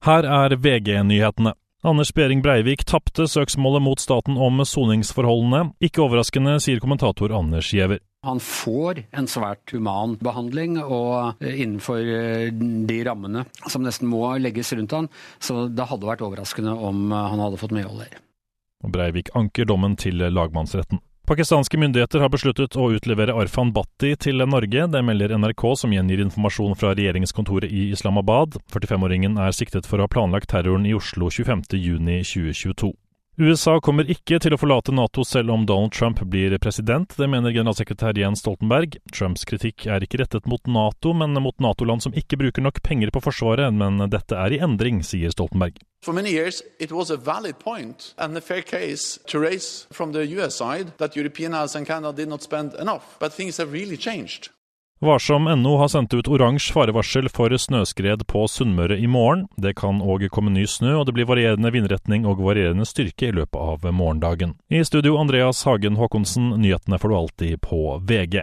Her er VG-nyhetene. Anders Behring Breivik tapte søksmålet mot staten om soningsforholdene. Ikke overraskende, sier kommentator Anders Giæver. Han får en svært human behandling, og eh, innenfor eh, de rammene som nesten må legges rundt han, så det hadde vært overraskende om eh, han hadde fått medhold der. Breivik anker dommen til lagmannsretten. Pakistanske myndigheter har besluttet å utlevere Arfan Bhatti til Norge. Det melder NRK, som gjengir informasjon fra regjeringskontoret i Islamabad. 45-åringen er siktet for å ha planlagt terroren i Oslo 25.6.2022. USA kommer ikke til å forlate Nato selv om Donald Trump blir president. Det mener generalsekretær Jens Stoltenberg. Trumps kritikk er ikke rettet mot Nato, men mot Nato-land som ikke bruker nok penger på Forsvaret. Men dette er i endring, sier Stoltenberg. For many years, it was a valid point and a fair case to raise from the US side that European House and Canada did not spend enough. But things have really changed. Varsom.no har sendt ut oransje farevarsel for snøskred på Sunnmøre i morgen. Det kan òg komme ny snø, og det blir varierende vindretning og varierende styrke i løpet av morgendagen. I studio Andreas Hagen Haakonsen, nyhetene får du alltid på VG.